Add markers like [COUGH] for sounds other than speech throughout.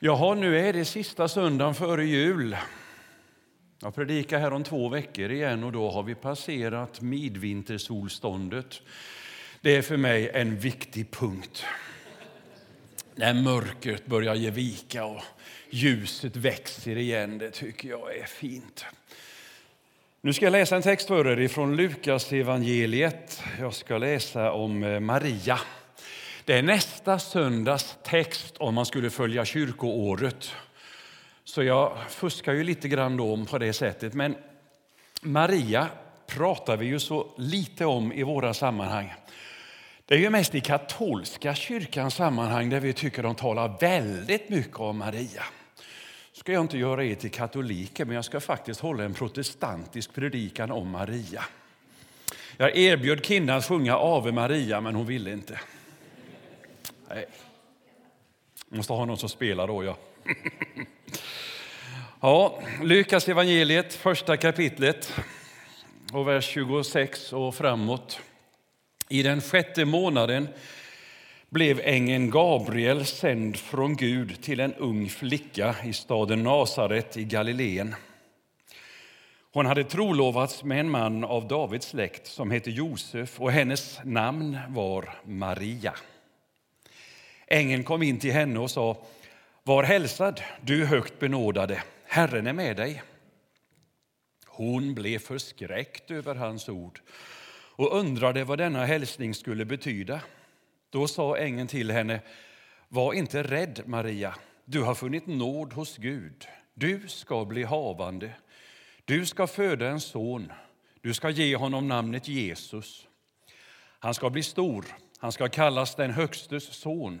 Jaha, nu är det sista söndagen före jul. Jag predikar här om två veckor igen och då har vi passerat midvintersolståndet. Det är för mig en viktig punkt. När mörkret börjar ge vika och ljuset växer igen, det tycker jag är fint. Nu ska jag läsa en text för er från Lukas evangeliet. Jag ska läsa om eh, Maria. Det är nästa söndags text om man skulle följa kyrkoåret. Så jag fuskar ju lite grann då på det sättet. Men Maria pratar vi ju så lite om i våra sammanhang. Det är ju mest i katolska kyrkans sammanhang där vi tycker de talar väldigt mycket om Maria. ska jag inte göra er till katoliker, men jag ska faktiskt hålla en protestantisk predikan om Maria. Jag erbjöd Kinna att sjunga Ave Maria, men hon ville inte. Nej. Måste ha någon som spelar då, ja. [LAUGHS] ja Lukas evangeliet, första kapitlet, och vers 26 och framåt. I den sjätte månaden blev ängeln Gabriel sänd från Gud till en ung flicka i staden Nasaret i Galileen. Hon hade trolovats med en man av Davids släkt som hette Josef och hennes namn var Maria. Ängeln kom in till henne och sa Var hälsad, du högt benådade, Herren är med dig. Hon blev förskräckt över hans ord och undrade vad denna hälsning skulle betyda. Då sa ängeln till henne Var inte rädd, Maria, du har funnit nåd hos Gud. Du ska bli havande. Du ska föda en son. Du ska ge honom namnet Jesus. Han ska bli stor. Han ska kallas den Högstes son.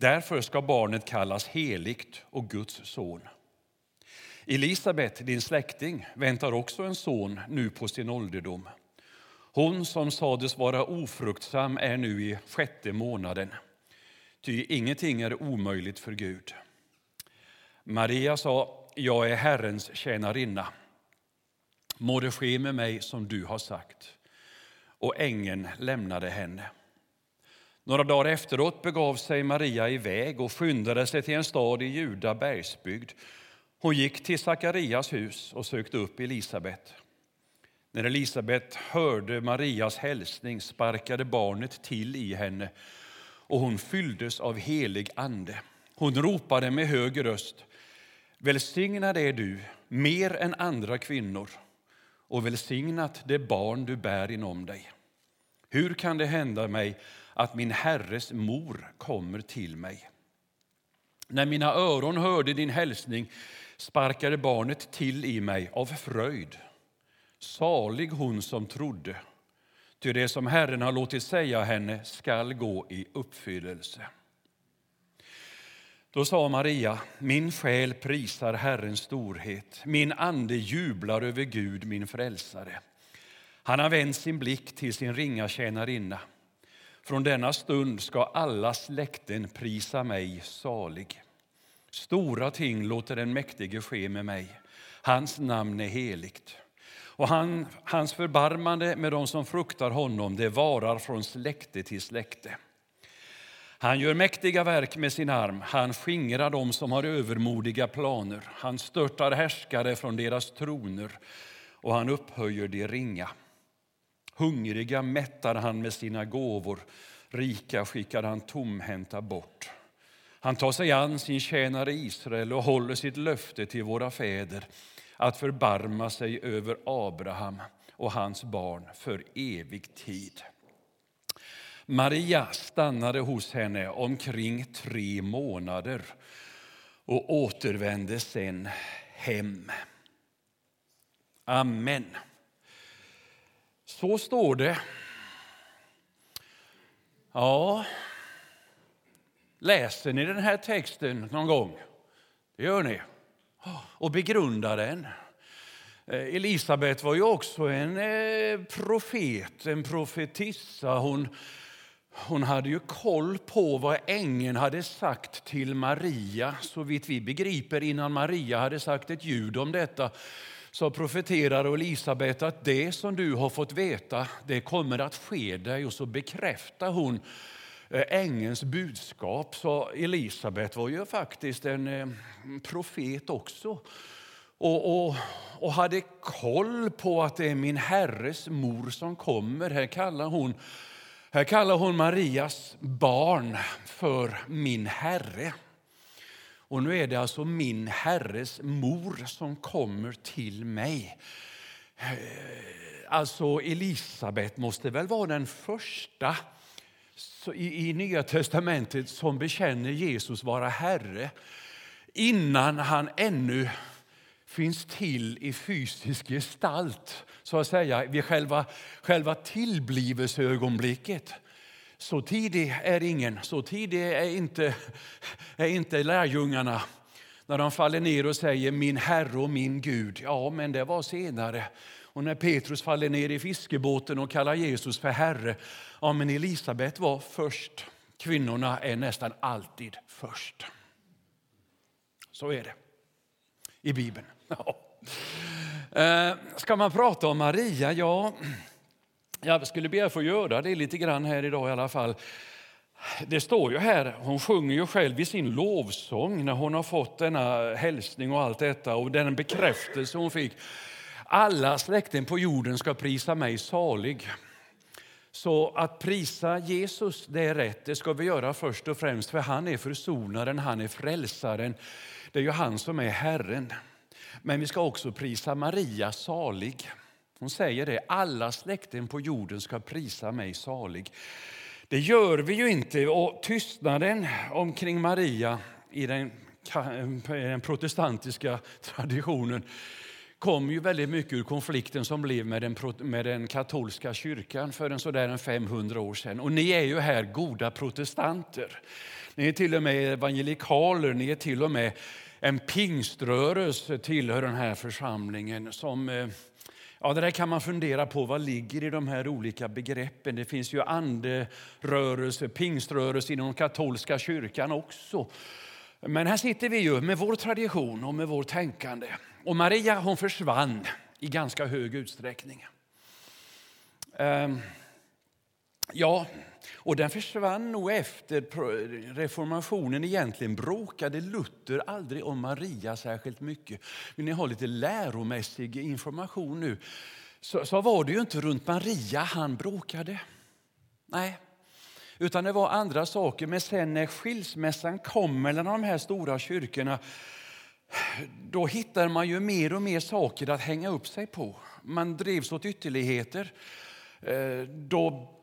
Därför ska barnet kallas heligt och Guds son. Elisabet, din släkting, väntar också en son nu på sin ålderdom. Hon som sades vara ofruktsam är nu i sjätte månaden. Ty ingenting är omöjligt för Gud. Maria sa, jag är Herrens tjänarinna. Må det ske med mig som du har sagt. Och ängeln lämnade henne. Några dagar efteråt begav sig Maria iväg och skyndade sig till en stad i Juda bergsbygd. Hon gick till Sakarias hus och sökte upp Elisabet. När Elisabet hörde Marias hälsning sparkade barnet till i henne och hon fylldes av helig ande. Hon ropade med hög röst. Välsignad är du mer än andra kvinnor och välsignat det barn du bär inom dig. Hur kan det hända mig att min Herres mor kommer till mig. När mina öron hörde din hälsning sparkade barnet till i mig av fröjd. Salig hon som trodde, ty det som Herren har låtit säga henne skall gå i uppfyllelse. Då sa Maria, min själ prisar Herrens storhet, min ande jublar över Gud, min frälsare. Han har vänt sin blick till sin ringa tjänarinna. Från denna stund ska alla släkten prisa mig salig. Stora ting låter den mäktige ske med mig. Hans namn är heligt. Och han, hans förbarmande med dem som fruktar honom det varar från släkte till släkte. Han gör mäktiga verk med sin arm, han skingrar dem som har övermodiga planer. Han störtar härskare från deras troner och han upphöjer de ringa. Hungriga mättar han med sina gåvor, rika skickar han tomhänta bort. Han tar sig an sin tjänare Israel och håller sitt löfte till våra fäder att förbarma sig över Abraham och hans barn för evig tid. Maria stannade hos henne omkring tre månader och återvände sen hem. Amen. Så står det. Ja, läser ni den här texten någon gång? Det gör ni. och begrundar den. Eh, Elisabet var ju också en eh, profet, en profetissa. Hon, hon hade ju koll på vad ängeln hade sagt till Maria. Så vitt vi begriper, innan Maria hade sagt ett ljud om detta så profeterar Elisabet att det som du har fått veta, det kommer att ske dig. Och så bekräftar hon eh, ängens ängelns budskap. Så Elisabet var ju faktiskt en eh, profet också och, och, och hade koll på att det är min herres mor som kommer. Här kallar hon, här kallar hon Marias barn för min herre. Och nu är det alltså min herres mor som kommer till mig. Eh, alltså Elisabet måste väl vara den första i, i Nya testamentet som bekänner Jesus vara Herre innan han ännu finns till i fysisk gestalt, så att säga, vid själva, själva tillblivelseögonblicket. Så tidig är ingen, så tidig är inte, är inte lärjungarna när de faller ner och säger min Herre och min Gud. Ja, men det var senare. Och när Petrus faller ner i fiskebåten och kallar Jesus för Herre, ja, men Elisabet var först. Kvinnorna är nästan alltid först. Så är det i Bibeln. Ja. Eh, ska man prata om Maria? Ja, jag skulle be att få göra det lite grann här idag i alla fall. Det står ju här, hon sjunger ju själv i sin lovsång när hon har fått denna hälsning och allt detta och den bekräftelse hon fick. Alla släkten på jorden ska prisa mig salig. Så att prisa Jesus, det är rätt. Det ska vi göra först och främst, för han är försonaren, han är frälsaren. Det är ju han som är Herren. Men vi ska också prisa Maria salig. Hon säger det, alla släkten på jorden ska prisa mig salig. Det gör vi ju inte. Och tystnaden omkring Maria i den, den protestantiska traditionen kom ju väldigt mycket ur konflikten som blev med den, med den katolska kyrkan för en sådär 500 år sedan. Och ni är ju här goda protestanter. Ni är till och med evangelikaler, ni är till och med en pingströrelse tillhör den här församlingen. Som, eh, ja, det där kan man fundera på, vad ligger i de här olika begreppen? Det finns ju anderörelse, pingströrelse inom katolska kyrkan också. Men här sitter vi ju med vår tradition och med vårt tänkande. Och Maria hon försvann i ganska hög utsträckning. Ehm, ja, och den försvann nog efter reformationen. Egentligen bråkade Luther aldrig om Maria särskilt mycket. Vill ni ha lite läromässig information nu? Så, så var det ju inte runt Maria han bråkade. Nej, utan det var andra saker. Men sen när skilsmässan kom mellan de här stora kyrkorna då hittar man ju mer och mer saker att hänga upp sig på. Man drevs åt ytterligheter. Eh, då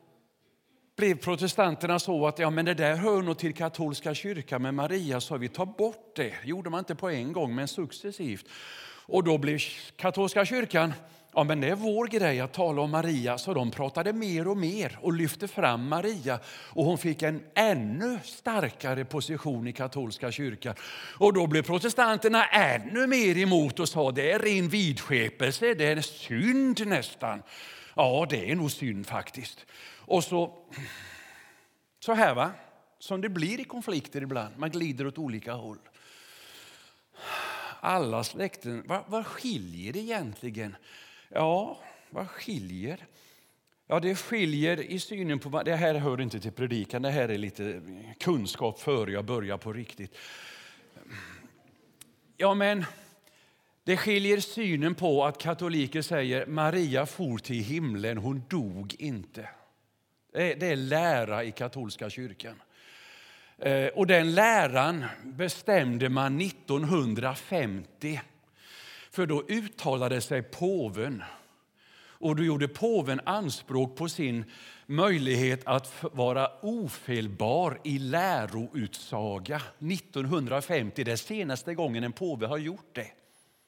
blev protestanterna så att ja, men det där hör nog till katolska kyrkan men Maria, sa vi tar bort. Det gjorde man inte på en gång, men successivt. Och då blev katolska kyrkan, ja men det är vår grej att tala om Maria, så de pratade mer och mer och lyfte fram Maria. Och hon fick en ännu starkare position i katolska kyrkan. Och då blev protestanterna ännu mer emot och sa det är ren vidskepelse, det är synd nästan. Ja, det är nog synd faktiskt. Och så, så här va, som det blir i konflikter ibland, man glider åt olika håll. Alla släkten, vad, vad skiljer egentligen? Ja, vad skiljer? Ja, det skiljer i synen på... Det här hör inte till predikan, det här är lite kunskap före jag börjar på riktigt. Ja, men det skiljer synen på att katoliker säger Maria for till himlen, hon dog inte. Eh, det är lära i katolska kyrkan. Eh, och den läran bestämde man 1950. För då uttalade sig påven. Och då gjorde påven anspråk på sin möjlighet att vara ofelbar i läroutsaga 1950. Det är senaste gången en påve har gjort det.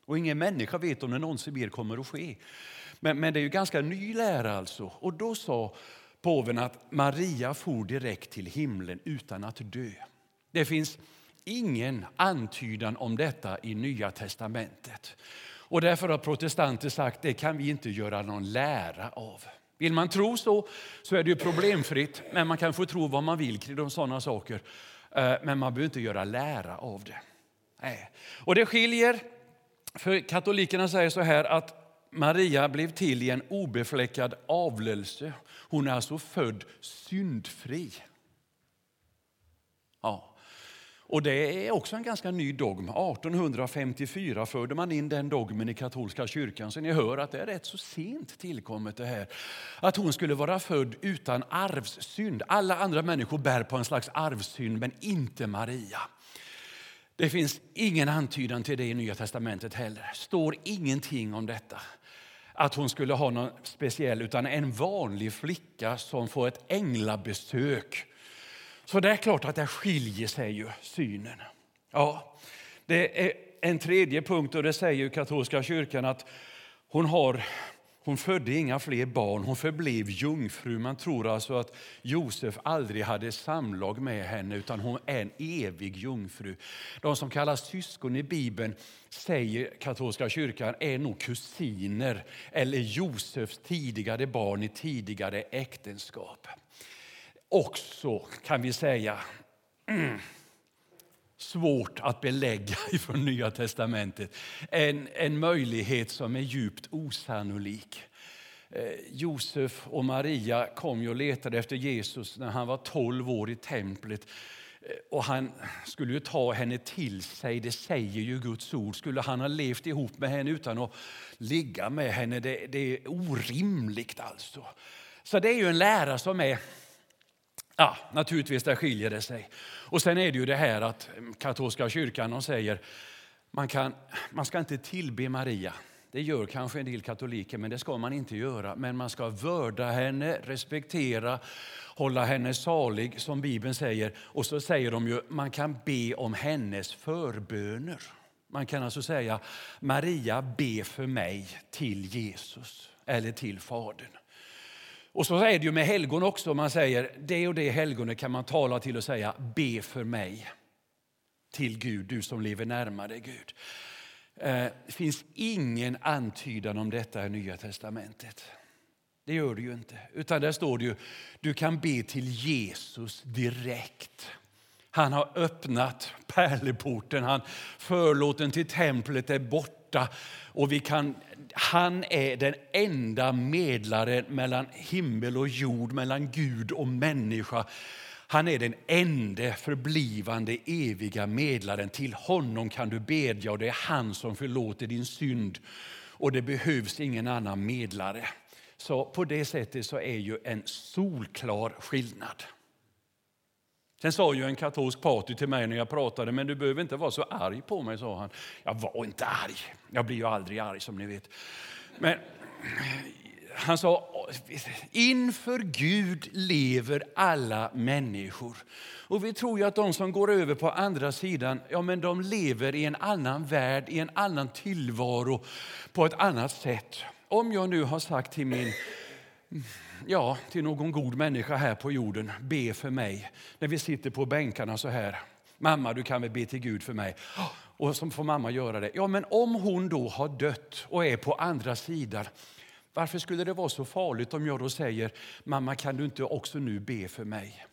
Och ingen människa vet om det någonsin mer kommer att ske. Men, men det är ju ganska ny lära alltså. Och då sa påven att Maria for direkt till himlen utan att dö. Det finns ingen antydan om detta i Nya testamentet. Och därför har protestanter sagt det kan vi inte göra någon lära av. Vill man tro så, så är det ju problemfritt, men man kan få tro vad man vill kring sådana saker. Eh, men man behöver inte göra lära av det. Nej. Och det skiljer, för katolikerna säger så här att Maria blev till i en obefläckad avlelse. Hon är alltså född syndfri. Ja. Och det är också en ganska ny dogm. 1854 förde man in den dogmen i katolska kyrkan. Så ni hör att det är rätt så sent tillkommet det här. Att hon skulle vara född utan arvssynd. Alla andra människor bär på en slags arvssynd, men inte Maria. Det finns ingen antydan till det i Nya testamentet heller. står ingenting om detta. Att hon skulle ha någon speciell, utan en vanlig flicka som får ett änglabesök så det är klart att det skiljer sig ju, synen. Ja, det är en tredje punkt och det säger katolska kyrkan att hon, har, hon födde inga fler barn, hon förblev jungfru. Man tror alltså att Josef aldrig hade samlag med henne utan hon är en evig jungfru. De som kallas syskon i Bibeln säger katolska kyrkan är nog kusiner eller Josefs tidigare barn i tidigare äktenskap också, kan vi säga, mm, [CLEARS THROAT] svårt att belägga [LAUGHS] från Nya testamentet. En, en möjlighet som är djupt osannolik. Eh, Josef och Maria kom ju och letade efter Jesus när han var 12 år i templet. Eh, och han skulle ju ta henne till sig, det säger ju Guds ord. Skulle han ha levt ihop med henne utan att ligga med henne, det, det är orimligt alltså. Så det är ju en lära som är Ja, naturligtvis, där skiljer det sig. Och sen är det ju det här att katolska kyrkan de säger man, kan, man ska inte tillbe Maria. Det gör kanske en del katoliker, men det ska man inte göra. Men man ska vörda henne, respektera, hålla henne salig, som Bibeln säger. Och så säger de ju man kan be om hennes förböner. Man kan alltså säga Maria, be för mig till Jesus eller till Fadern. Och så är det ju med helgon också. Man säger det och det helgonet kan man tala till och säga be för mig till Gud, du som lever närmare Gud. Eh, det finns ingen antydan om detta i Nya testamentet. Det gör det ju inte. Utan där står det ju, du kan be till Jesus direkt. Han har öppnat pärleporten, han, förlåten till templet är borta och vi kan han är den enda medlaren mellan himmel och jord, mellan Gud och människa. Han är den enda förblivande eviga medlaren. Till honom kan du bedja och det är han som förlåter din synd. Och det behövs ingen annan medlare. Så på det sättet så är ju en solklar skillnad. Sen sa ju en katolsk pater till mig när jag pratade, men du behöver inte vara så arg på mig, sa han. Jag var inte arg. Jag blir ju aldrig arg som ni vet. Men han sa, inför Gud lever alla människor. Och vi tror ju att de som går över på andra sidan, ja men de lever i en annan värld, i en annan tillvaro, på ett annat sätt. Om jag nu har sagt till min ja, till någon god människa här på jorden, be för mig. När vi sitter på bänkarna så här. Mamma, du kan väl be till Gud för mig? Och så får mamma göra det. Ja, men om hon då har dött och är på andra sidan, varför skulle det vara så farligt om jag då säger, mamma kan du inte också nu be för mig?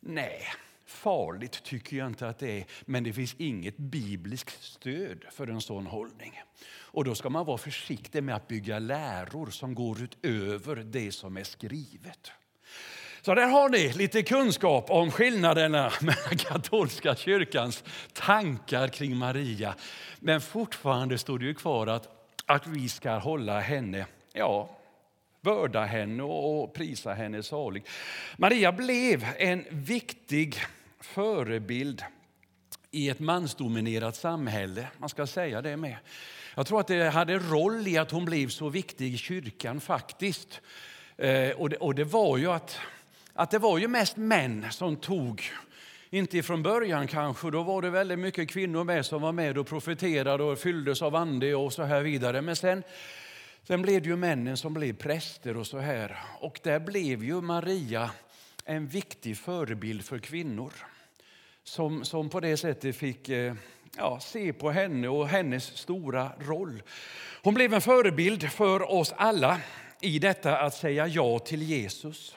Nej, farligt tycker jag inte att det är, men det finns inget bibliskt stöd för en sån hållning. Och då ska man vara försiktig med att bygga läror som går utöver det som är skrivet. Så där har ni lite kunskap om skillnaderna mellan katolska kyrkans tankar kring Maria. Men fortfarande står det ju kvar att, att vi ska hålla henne, ja, vörda henne och prisa henne salig. Maria blev en viktig förebild i ett mansdominerat samhälle. Man ska säga det med. Jag tror att det hade roll i att hon blev så viktig i kyrkan faktiskt. Eh, och, det, och det var ju att, att det var ju mest män som tog inte från början kanske, då var det väldigt mycket kvinnor med som var med och profeterade och fylldes av ande och så här vidare. Men sen, sen blev det ju männen som blev präster och så här. Och där blev ju Maria en viktig förebild för kvinnor som, som på det sättet fick eh, ja, se på henne och hennes stora roll. Hon blev en förebild för oss alla i detta att säga ja till Jesus.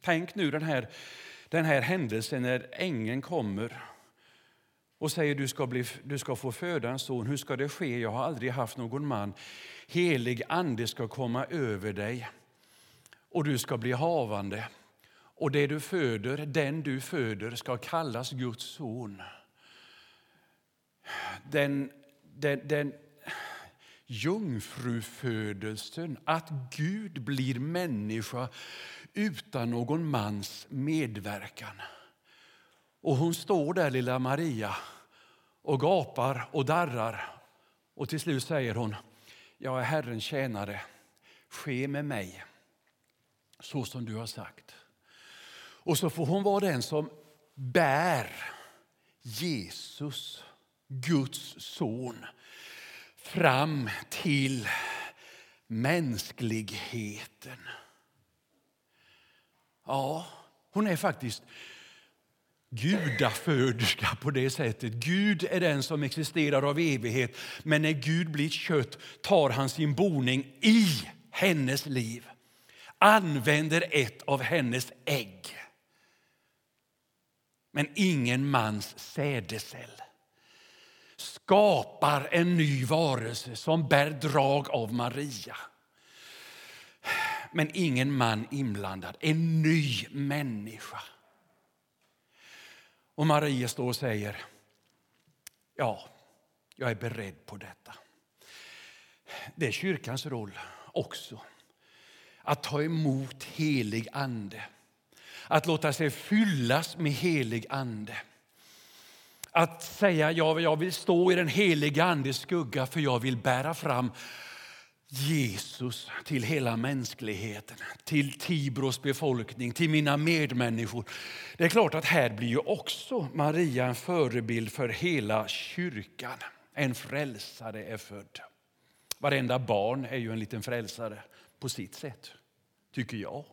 Tänk nu den här, den här händelsen när ängeln kommer och säger du ska, bli, du ska få föda en son. Hur ska det ske? Jag har aldrig haft någon man. Helig ande ska komma över dig och du ska bli havande. Och det du föder, den du föder, ska kallas Guds son. Den, den, den jungfrufödelsen, att Gud blir människa utan någon mans medverkan. Och hon står där, lilla Maria, och gapar och darrar. Och till slut säger hon, jag är Herrens tjänare, ske med mig så som du har sagt. Och så får hon vara den som bär Jesus, Guds son, fram till mänskligheten. Ja, hon är faktiskt gudaföderska på det sättet. Gud är den som existerar av evighet, men när Gud blir kött tar han sin boning i hennes liv. Använder ett av hennes ägg. Men ingen mans sädescell. Skapar en ny varelse som bär drag av Maria. Men ingen man inblandad, en ny människa. Och Maria står och säger, ja, jag är beredd på detta. Det är kyrkans roll också. Att ta emot helig ande. Att låta sig fyllas med helig ande. Att säga, ja, jag vill stå i den heliga andes skugga för jag vill bära fram Jesus till hela mänskligheten, till Tibros befolkning, till mina medmänniskor. Det är klart att här blir ju också Maria en förebild för hela kyrkan. En frälsare är född. Varenda barn är ju en liten frälsare på sitt sätt, tycker jag.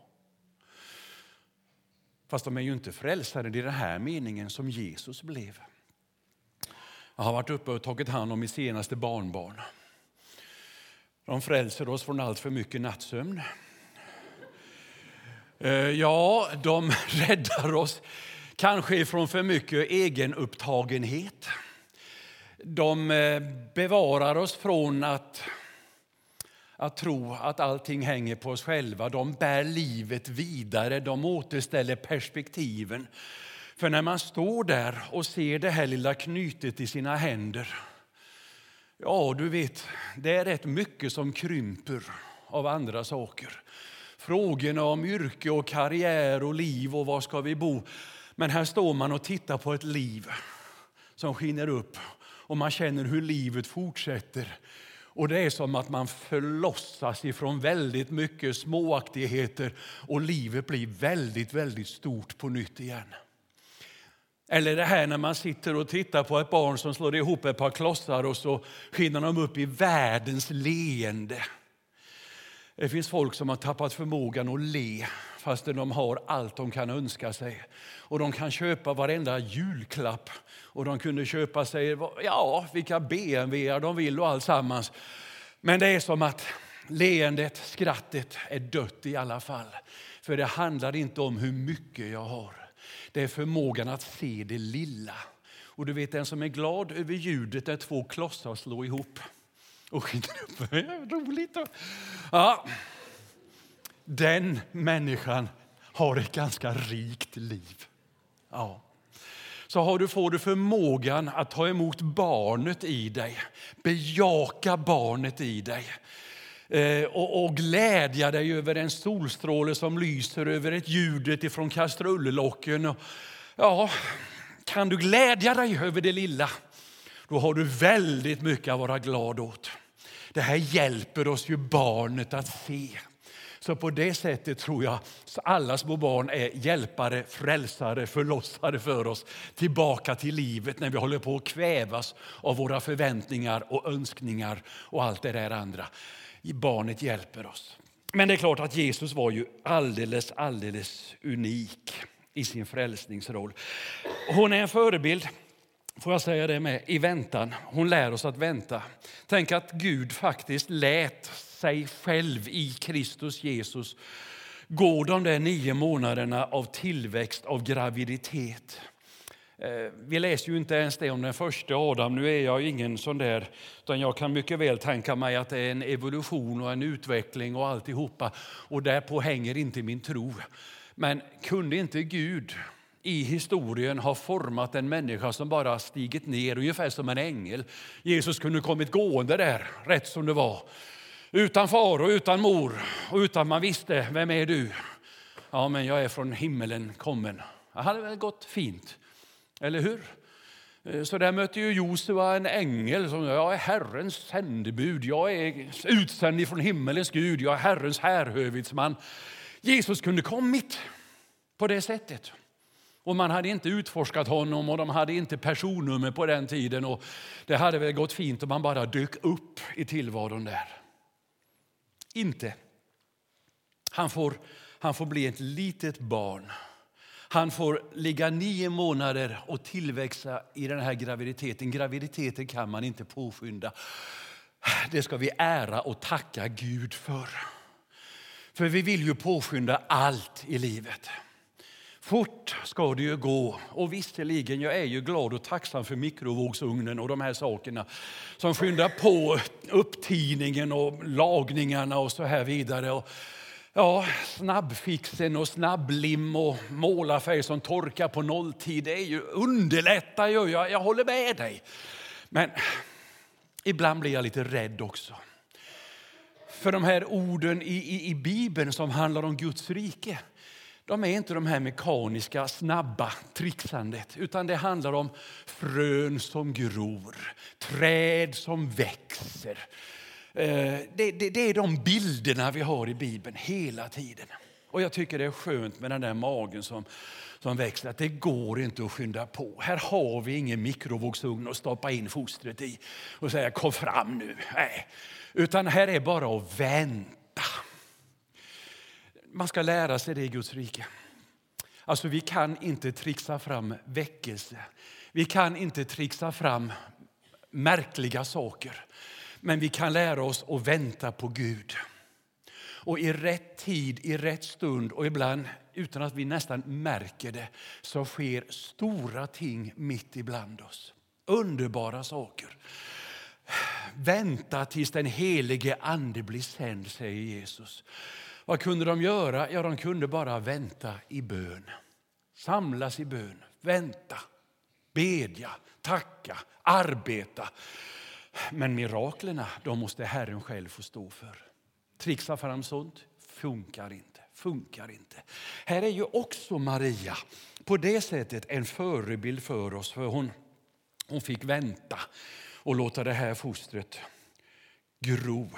Fast de är ju inte frälsare i den här meningen som Jesus blev. Jag har varit uppe och tagit hand om mitt senaste barnbarn. De frälser oss från allt för mycket nattsömn. Eh, ja, de [LAUGHS] räddar oss kanske från för mycket egenupptagenhet. De eh, bevarar oss från att, att tro att allting hänger på oss själva. De bär livet vidare, de återställer perspektiven. För när man står där och ser det här lilla knytet i sina händer Ja, du vet, det är rätt mycket som krymper av andra saker. Frågorna om yrke och karriär och liv och var ska vi bo. Men här står man och tittar på ett liv som skiner upp och man känner hur livet fortsätter. Och det är som att man förlossas ifrån väldigt mycket småaktigheter och livet blir väldigt, väldigt stort på nytt igen. Eller det här när man sitter och tittar på ett barn som slår ihop ett par klossar och så skiner de upp i världens leende. Det finns folk som har tappat förmågan att le fastän de har allt de kan önska sig. Och de kan köpa varenda julklapp och de kunde köpa sig ja, vilka BMW de vill och alltsammans. Men det är som att leendet, skrattet är dött i alla fall. För det handlar inte om hur mycket jag har. Det är förmågan att se det lilla. Och du vet den som är glad över ljudet när två klossar slår ihop och upp. [LAUGHS] Roligt. Ja. Den människan har ett ganska rikt liv. Ja. Så har du, får du förmågan att ta emot barnet i dig, bejaka barnet i dig Eh, och, och glädja dig över en solstråle som lyser över ett ljudet ifrån kastrullocken. Ja, kan du glädja dig över det lilla, då har du väldigt mycket att vara glad åt. Det här hjälper oss ju barnet att se. Så på det sättet tror jag att alla små barn är hjälpare, frälsare, förlossare för oss tillbaka till livet när vi håller på att kvävas av våra förväntningar och önskningar och allt det där andra barnet hjälper oss. Men det är klart att Jesus var ju alldeles, alldeles unik. i sin frälsningsroll. Hon är en förebild, får jag säga det med, i väntan. Hon lär oss att vänta. Tänk att Gud faktiskt lät sig själv i Kristus Jesus gå de där nio månaderna av tillväxt, av graviditet. Eh, vi läser ju inte ens det om den första Adam. Nu är jag ingen sån där, utan jag kan mycket väl tänka mig att det är en evolution och en utveckling och alltihopa. Och därpå hänger inte min tro. Men kunde inte Gud i historien ha format en människa som bara stigit ner ungefär som en ängel? Jesus kunde kommit gående där, rätt som det var. Utan far och utan mor och utan man visste, vem är du? Ja, men jag är från himmelen kommen. Det hade väl gått fint. Eller hur? Eh, så där mötte ju Josua en ängel som jag är Herrens sändebud, jag är utsänd från himmelens Gud, jag är Herrens härhövitsman. Jesus kunde kommit på det sättet. Och man hade inte utforskat honom och de hade inte personnummer på den tiden. Och det hade väl gått fint om man bara dök upp i tillvaron där. Inte. Han får, han får bli ett litet barn han får ligga nio månader och tillväxa i den här graviditeten. Graviditeten kan man inte påskynda. Det ska vi ära och tacka Gud för. För vi vill ju påskynda allt i livet. Fort ska det ju gå. Och visserligen, jag är ju glad och tacksam för mikrovågsugnen och de här sakerna som skyndar på upptiningen och lagningarna och så här vidare. Ja, snabbfixen och snabblim och målarfärg som torkar på nolltid, det är ju underlättar ju. Jag, jag håller med dig. Men ibland blir jag lite rädd också. För de här orden i, i, i Bibeln som handlar om Guds rike, de är inte de här mekaniska, snabba trixandet, utan det handlar om frön som gror, träd som växer, Eh, det, det, det, är de bilderna vi har i Bibeln hela tiden. Och jag tycker det är skönt med den där magen som, som växer, att det går inte att skynda på. Här har vi ingen mikrovågsugn att stoppa in fostret i och säga kom fram nu. Nej. Utan här är bara att vänta. Man ska lära sig det i Guds rike. Alltså vi kan inte trixa fram väckelse. Vi kan inte trixa fram märkliga saker. Men vi kan lära oss att vänta på Gud. Och i rätt tid, i rätt stund och ibland utan att vi nästan märker det så sker stora ting mitt ibland oss. Underbara saker. Vänta tills den helige Ande blir sänd, säger Jesus. Vad kunde de göra? Ja, de kunde bara vänta i bön. Samlas i bön, vänta, bedja, tacka, arbeta. Men miraklerna de måste Herren själv få stå för. Trixa fram sånt funkar inte. funkar inte. Här är ju också Maria på det sättet en förebild för oss. För hon, hon fick vänta och låta det här fostret gro.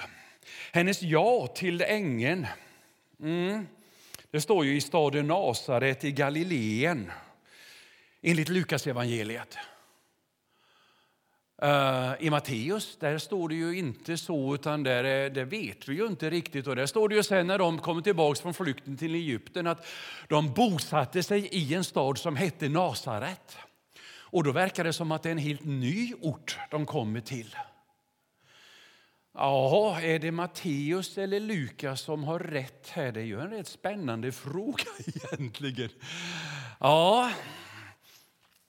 Hennes ja till ängeln mm, det står ju i staden Nasaret i Galileen enligt Lukas evangeliet. Uh, I Matteus där står det ju inte så, utan där, eh, är, det vet vi ju inte riktigt. Och där står det ju sen när de kommer tillbaka från flykten till Egypten att de bosatte sig i en stad som hette Nasaret. Och då verkar det som att det är en helt ny ort de kommer till. Ja, är det Matteus eller Lukas som har rätt här? Det är ju en rätt spännande [LAUGHS] fråga egentligen. Ja,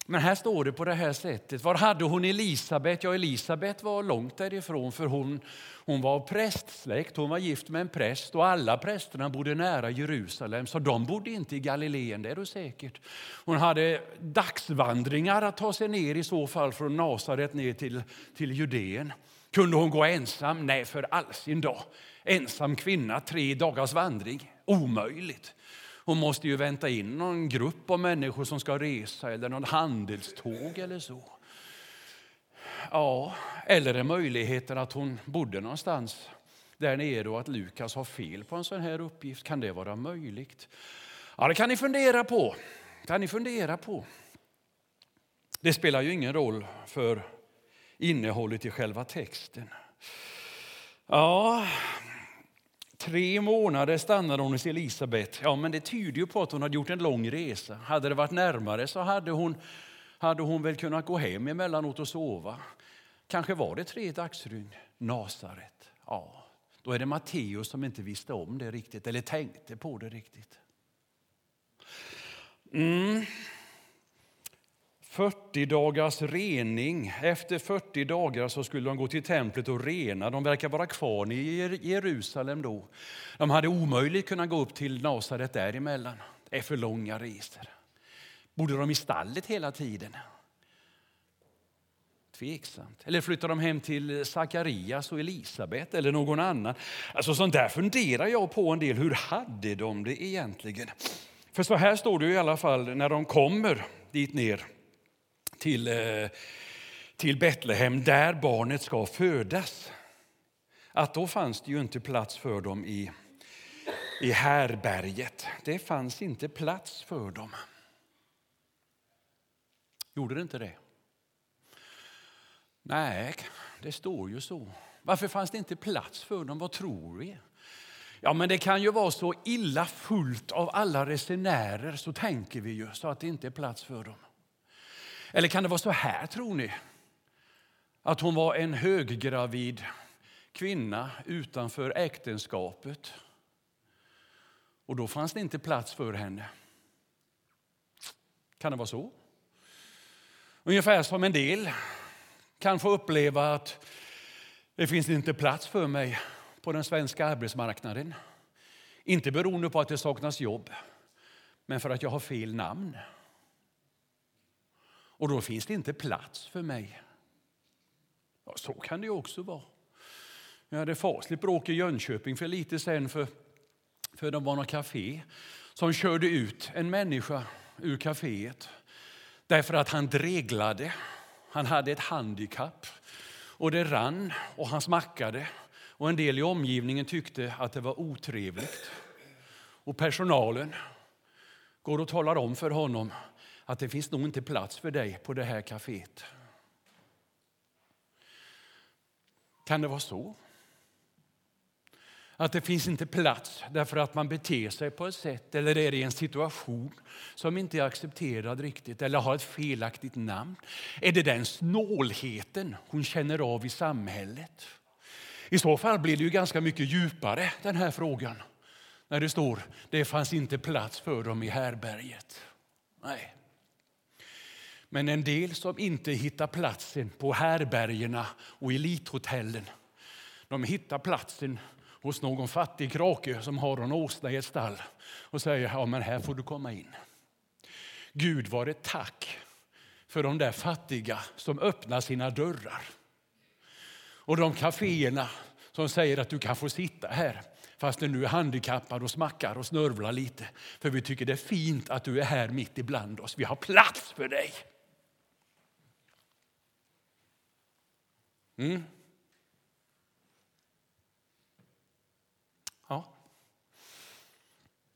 men här står det på det här sättet. Var hade hon Elisabet? Ja, Elisabet var långt därifrån för hon, hon var prästsläkt. Hon var gift med en präst och alla prästerna bodde nära Jerusalem. Så de bodde inte i Galileen, det är du säkert. Hon hade dagsvandringar att ta sig ner i så fall från Nasaret ner till, till Judeen. Kunde hon gå ensam? Nej, för all sin dag. Ensam kvinna, tre dagars vandring. Omöjligt. Hon måste ju vänta in någon grupp av människor som ska resa eller någon handelståg eller så. Ja, eller är möjligheten att hon bodde någonstans där nere och att Lukas har fel på en sån här uppgift. Kan det vara möjligt? Ja, det kan ni fundera på. Kan ni fundera på. Det spelar ju ingen roll för innehållet i själva texten. Ja, Tre månader stannade hon hos Elisabet. Ja, men det tyder ju på att hon hade gjort en lång resa. Hade det varit närmare så hade hon, hade hon väl kunnat gå hem emellanåt och sova. Kanske var det tre dagsrygn. Nasaret. Ja, då är det Matteus som inte visste om det riktigt, eller tänkte på det riktigt. Mm. 40 dagars rening. Efter 40 dagar så skulle de gå till templet och rena. De verkar vara kvar i Jerusalem då. De hade omöjligt kunnat gå upp till Nasaret däremellan. Det är för långa resor. Bodde de i stallet hela tiden? Tveksamt. Eller flyttar de hem till Sakarias och Elisabet eller någon annan? Alltså sånt där funderar jag på en del. Hur hade de det egentligen? För så här står det i alla fall när de kommer dit ner till, eh, till Betlehem där barnet ska födas. Att då fanns det ju inte plats för dem i, i härberget. Det fanns inte plats för dem. Gjorde det inte det? Nej, det står ju så. Varför fanns det inte plats för dem? Vad tror vi? Ja, men det kan ju vara så illa fullt av alla resenärer, så tänker vi ju, så att det inte är plats för dem. Eller kan det vara så här, tror ni? Att hon var en höggravid kvinna utanför äktenskapet. Och då fanns det inte plats för henne. Kan det vara så? Ungefär som en del kan få uppleva att det finns inte plats för mig på den svenska arbetsmarknaden. Inte beroende på att det saknas jobb, men för att jag har fel namn. Och då finns det inte plats för mig. Ja, så kan det också vara. Jag hade fasligt bråk i Jönköping för lite sen för, för det var något café som körde ut en människa ur kaféet därför att han dreglade. Han hade ett handikapp och det rann och han smackade och en del i omgivningen tyckte att det var otrevligt. Och personalen går och talar om för honom att det finns nog inte plats för dig på det här kaféet. Kan det vara så? Att det finns inte plats därför att man beter sig på ett sätt eller är i en situation som inte är accepterad riktigt eller har ett felaktigt namn. Är det den snålheten hon känner av i samhället? I så fall blir det ju ganska mycket djupare den här frågan. När det står det fanns inte plats för dem i härberget. Nej. Men en del som inte hittar platsen på härbergerna och elithotellen, de hittar platsen hos någon fattig krake som har en åsna i ett stall och säger ja, men här får du komma in. Gud var ett tack för de där fattiga som öppnar sina dörrar. Och de kaféerna som säger att du kan få sitta här fast du nu är handikappad och smackar och snörvlar lite. För vi tycker det är fint att du är här mitt ibland oss. Vi har plats för dig. Mm. Ja.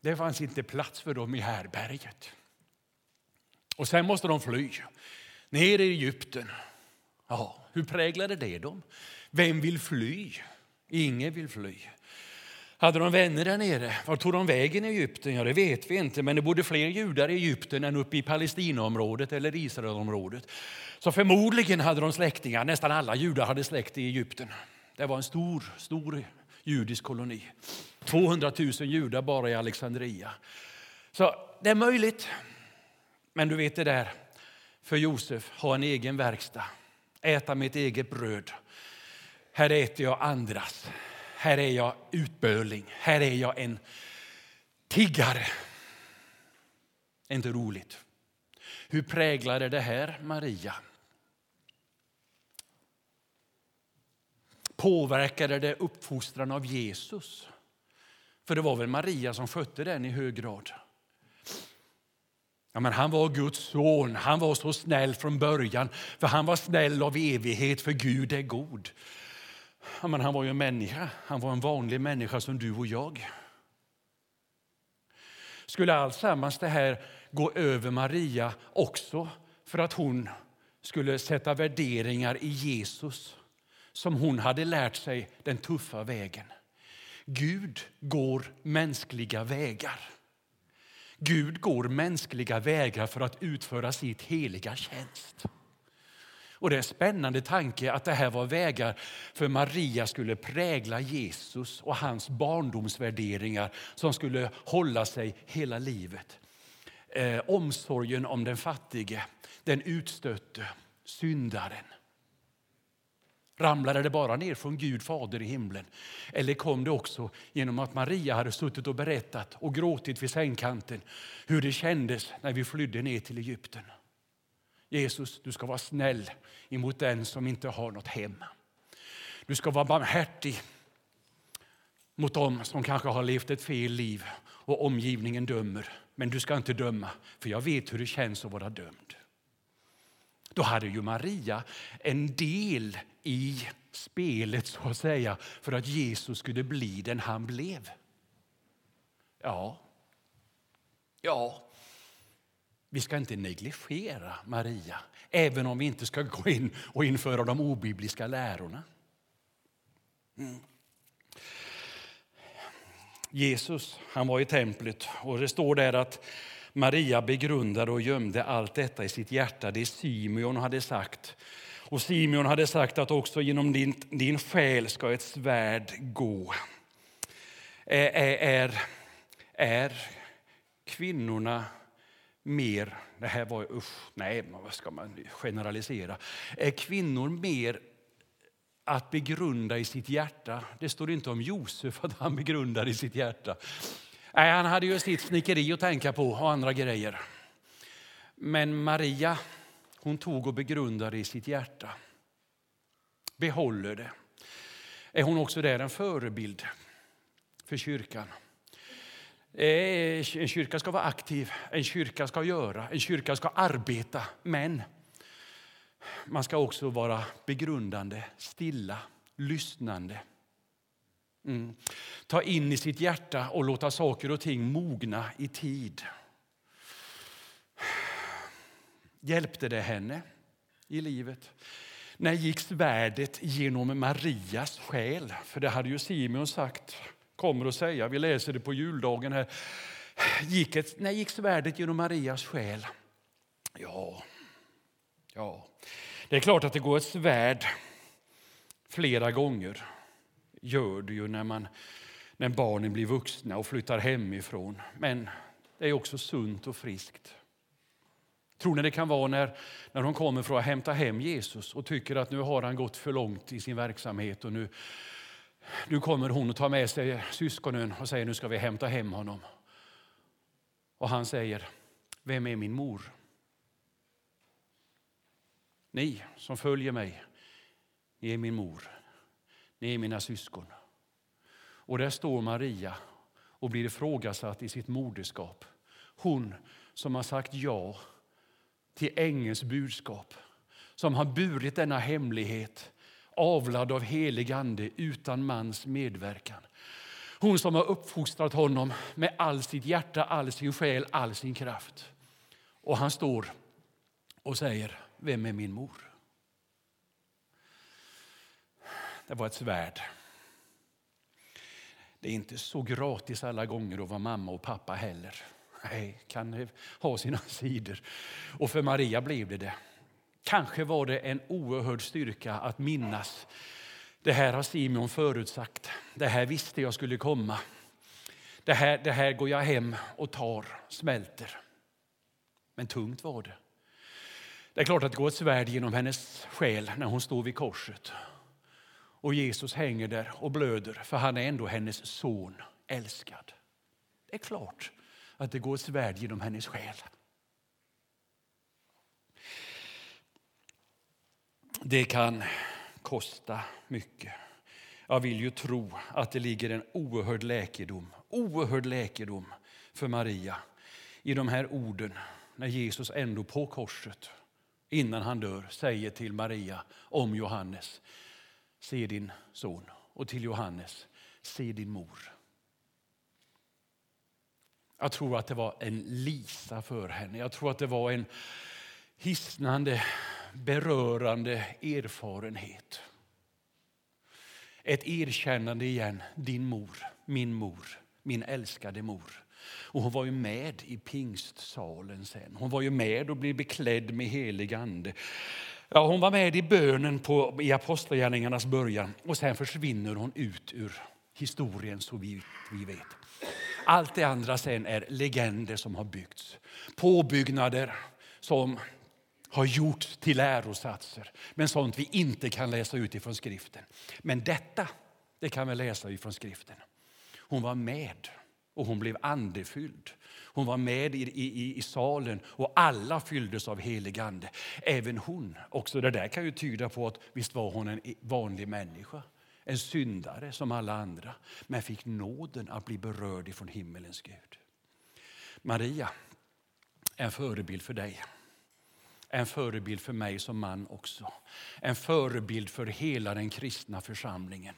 Det fanns inte plats för dem i härberget. Och sen måste de fly ner i Egypten. Ja, hur präglade det dem? Vem vill fly? Ingen vill fly. Hade de vänner där nere? Var tog de vägen i Egypten? Ja, det vet vi inte, men det bodde fler judar i Egypten än uppe i Palestinaområdet eller Israelområdet. Så förmodligen hade de släktingar. Nästan alla judar hade släkt i Egypten. Det var en stor, stor judisk koloni. 200 000 judar bara i Alexandria. Så det är möjligt. Men du vet det där, för Josef, ha en egen verkstad, äta mitt eget bröd. Här äter jag andras. Här är jag utböling. Här är jag en tiggare. Inte roligt. Hur präglade det här Maria? Påverkade det uppfostran av Jesus? För det var väl Maria som skötte den i hög grad. Ja, men han var Guds son. Han var så snäll från början. För Han var snäll av evighet, för Gud är god. Ja, men han var ju en människa. Han var en vanlig människa som du och jag. Skulle alltsammans det här gå över Maria också för att hon skulle sätta värderingar i Jesus som hon hade lärt sig den tuffa vägen? Gud går mänskliga vägar. Gud går mänskliga vägar för att utföra sitt heliga tjänst. Och Det är en spännande tanke att det här var vägar för Maria skulle prägla Jesus och hans barndomsvärderingar som skulle hålla sig hela livet. Eh, omsorgen om den fattige, den utstötte, syndaren. Ramlade det bara ner från Gud fader i himlen? Eller kom det också genom att Maria hade suttit och berättat och gråtit vid sängkanten hur det kändes när vi flydde ner till Egypten? Jesus, du ska vara snäll emot den som inte har något hem. Du ska vara barmhärtig mot dem som kanske har levt ett fel liv och omgivningen dömer. Men du ska inte döma, för jag vet hur det känns att vara dömd. Då hade ju Maria en del i spelet så att säga för att Jesus skulle bli den han blev. Ja, ja, vi ska inte negligera Maria, även om vi inte ska gå in och införa de obibliska lärorna. Mm. Jesus han var i templet och det står där att Maria begrundade och gömde allt detta i sitt hjärta. Det Simeon hade sagt. Och Simeon hade sagt att också genom din, din själ ska ett svärd gå. Är, är, är kvinnorna mer, det här var usch, nej, vad ska man generalisera. Är kvinnor mer att begrunda i sitt hjärta? Det står inte om Josef att han begrundar i sitt hjärta. Nej, han hade ju sitt snickeri att tänka på och andra grejer. Men Maria, hon tog och begrundade i sitt hjärta. Behåller det. Är hon också där en förebild för kyrkan? Eh, en kyrka ska vara aktiv, en kyrka ska göra, en kyrka ska arbeta. Men man ska också vara begrundande, stilla, lyssnande. Mm. Ta in i sitt hjärta och låta saker och ting mogna i tid. Hjälpte det henne i livet? När gick svärdet genom Marias själ? För det hade ju Simeon sagt kommer att säga. Vi läser det på juldagen här. Gick ett, när gick svärdet genom Marias själ? Ja, ja, det är klart att det går ett svärd flera gånger. Gör det ju när, man, när barnen blir vuxna och flyttar hemifrån. Men det är också sunt och friskt. Tror ni det kan vara när, när de kommer för att hämta hem Jesus och tycker att nu har han gått för långt i sin verksamhet och nu, nu kommer hon och tar med sig syskonen och säger nu ska vi hämta hem honom. Och han säger, vem är min mor? Ni som följer mig, ni är min mor. Ni är mina syskon. Och där står Maria och blir ifrågasatt i sitt moderskap. Hon som har sagt ja till ängelns budskap. Som har burit denna hemlighet avlad av helig ande utan mans medverkan. Hon som har uppfostrat honom med all sitt hjärta, all sin själ, all sin kraft. Och han står och säger, vem är min mor? Det var ett svärd. Det är inte så gratis alla gånger att vara mamma och pappa heller. Nej, kan ha sina [LAUGHS] sidor. Och för Maria blev det det. Kanske var det en oerhörd styrka att minnas. Det här har Simon förutsagt. Det här visste jag skulle komma. Det här, det här går jag hem och tar, smälter. Men tungt var det. Det är klart att det går ett svärd genom hennes själ när hon står vid korset. Och Jesus hänger där och blöder, för han är ändå hennes son, älskad. Det är klart att det går ett svärd genom hennes själ. Det kan kosta mycket. Jag vill ju tro att det ligger en oerhörd läkedom, oerhörd läkedom för Maria i de här orden när Jesus ändå på korset innan han dör säger till Maria om Johannes se din son och till Johannes se din mor. Jag tror att det var en lisa för henne. Jag tror att det var en hisnande, berörande erfarenhet. Ett erkännande igen, din mor, min mor, min älskade mor. Och hon var ju med i pingstsalen sen. Hon var ju med och blev beklädd med helig ande. Ja, hon var med i bönen på, i Apostlagärningarnas början och sen försvinner hon ut ur historien så vi, vi vet. Allt det andra sen är legender som har byggts. Påbyggnader som har gjorts till lärosatser, men sånt vi inte kan läsa ut ifrån skriften. Men detta, det kan vi läsa ifrån skriften. Hon var med och hon blev andefylld. Hon var med i, i, i salen och alla fylldes av helig ande. Även hon. Också det där kan ju tyda på att visst var hon en vanlig människa. En syndare som alla andra. Men fick nåden att bli berörd ifrån himmelens Gud. Maria, en förebild för dig. En förebild för mig som man också. En förebild för hela den kristna församlingen.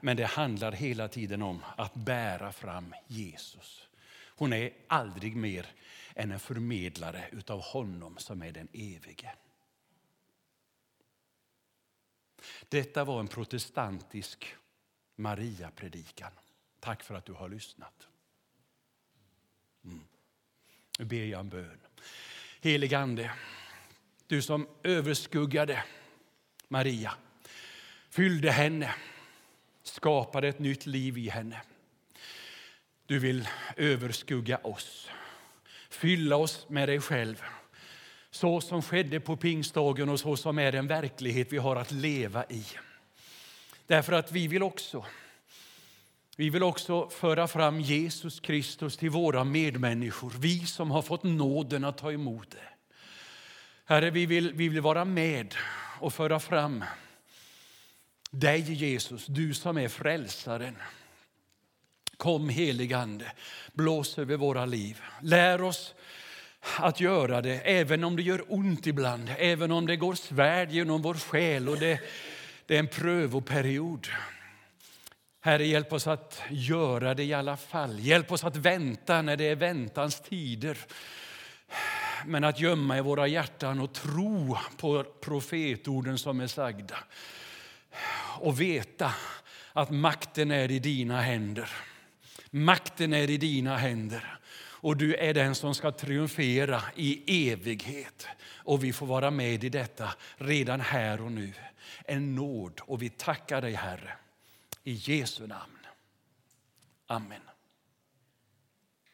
Men det handlar hela tiden om att bära fram Jesus. Hon är aldrig mer än en förmedlare utav honom som är den evige. Detta var en protestantisk Maria-predikan. Tack för att du har lyssnat. Mm. Nu ber jag en bön. Helige Ande, du som överskuggade Maria, fyllde henne, skapade ett nytt liv i henne. Du vill överskugga oss, fylla oss med dig själv så som skedde på pingstdagen och så som är den verklighet vi har att leva i. Därför att vi vill också vi vill också föra fram Jesus Kristus till våra medmänniskor, vi som har fått nåden att ta emot det. Herre, vi vill, vi vill vara med och föra fram dig, Jesus, du som är frälsaren. Kom heligande, blås över våra liv. Lär oss att göra det, även om det gör ont ibland, även om det går svärd genom vår själ och det, det är en prövoperiod. Herre, hjälp oss att göra det i alla fall. Hjälp oss att vänta när det är väntans tider. Men att gömma i våra hjärtan och tro på profetorden som är sagda. Och veta att makten är i dina händer. Makten är i dina händer. Och du är den som ska triumfera i evighet. Och vi får vara med i detta redan här och nu. En nåd och vi tackar dig Herre. I Jesu namn. Amen.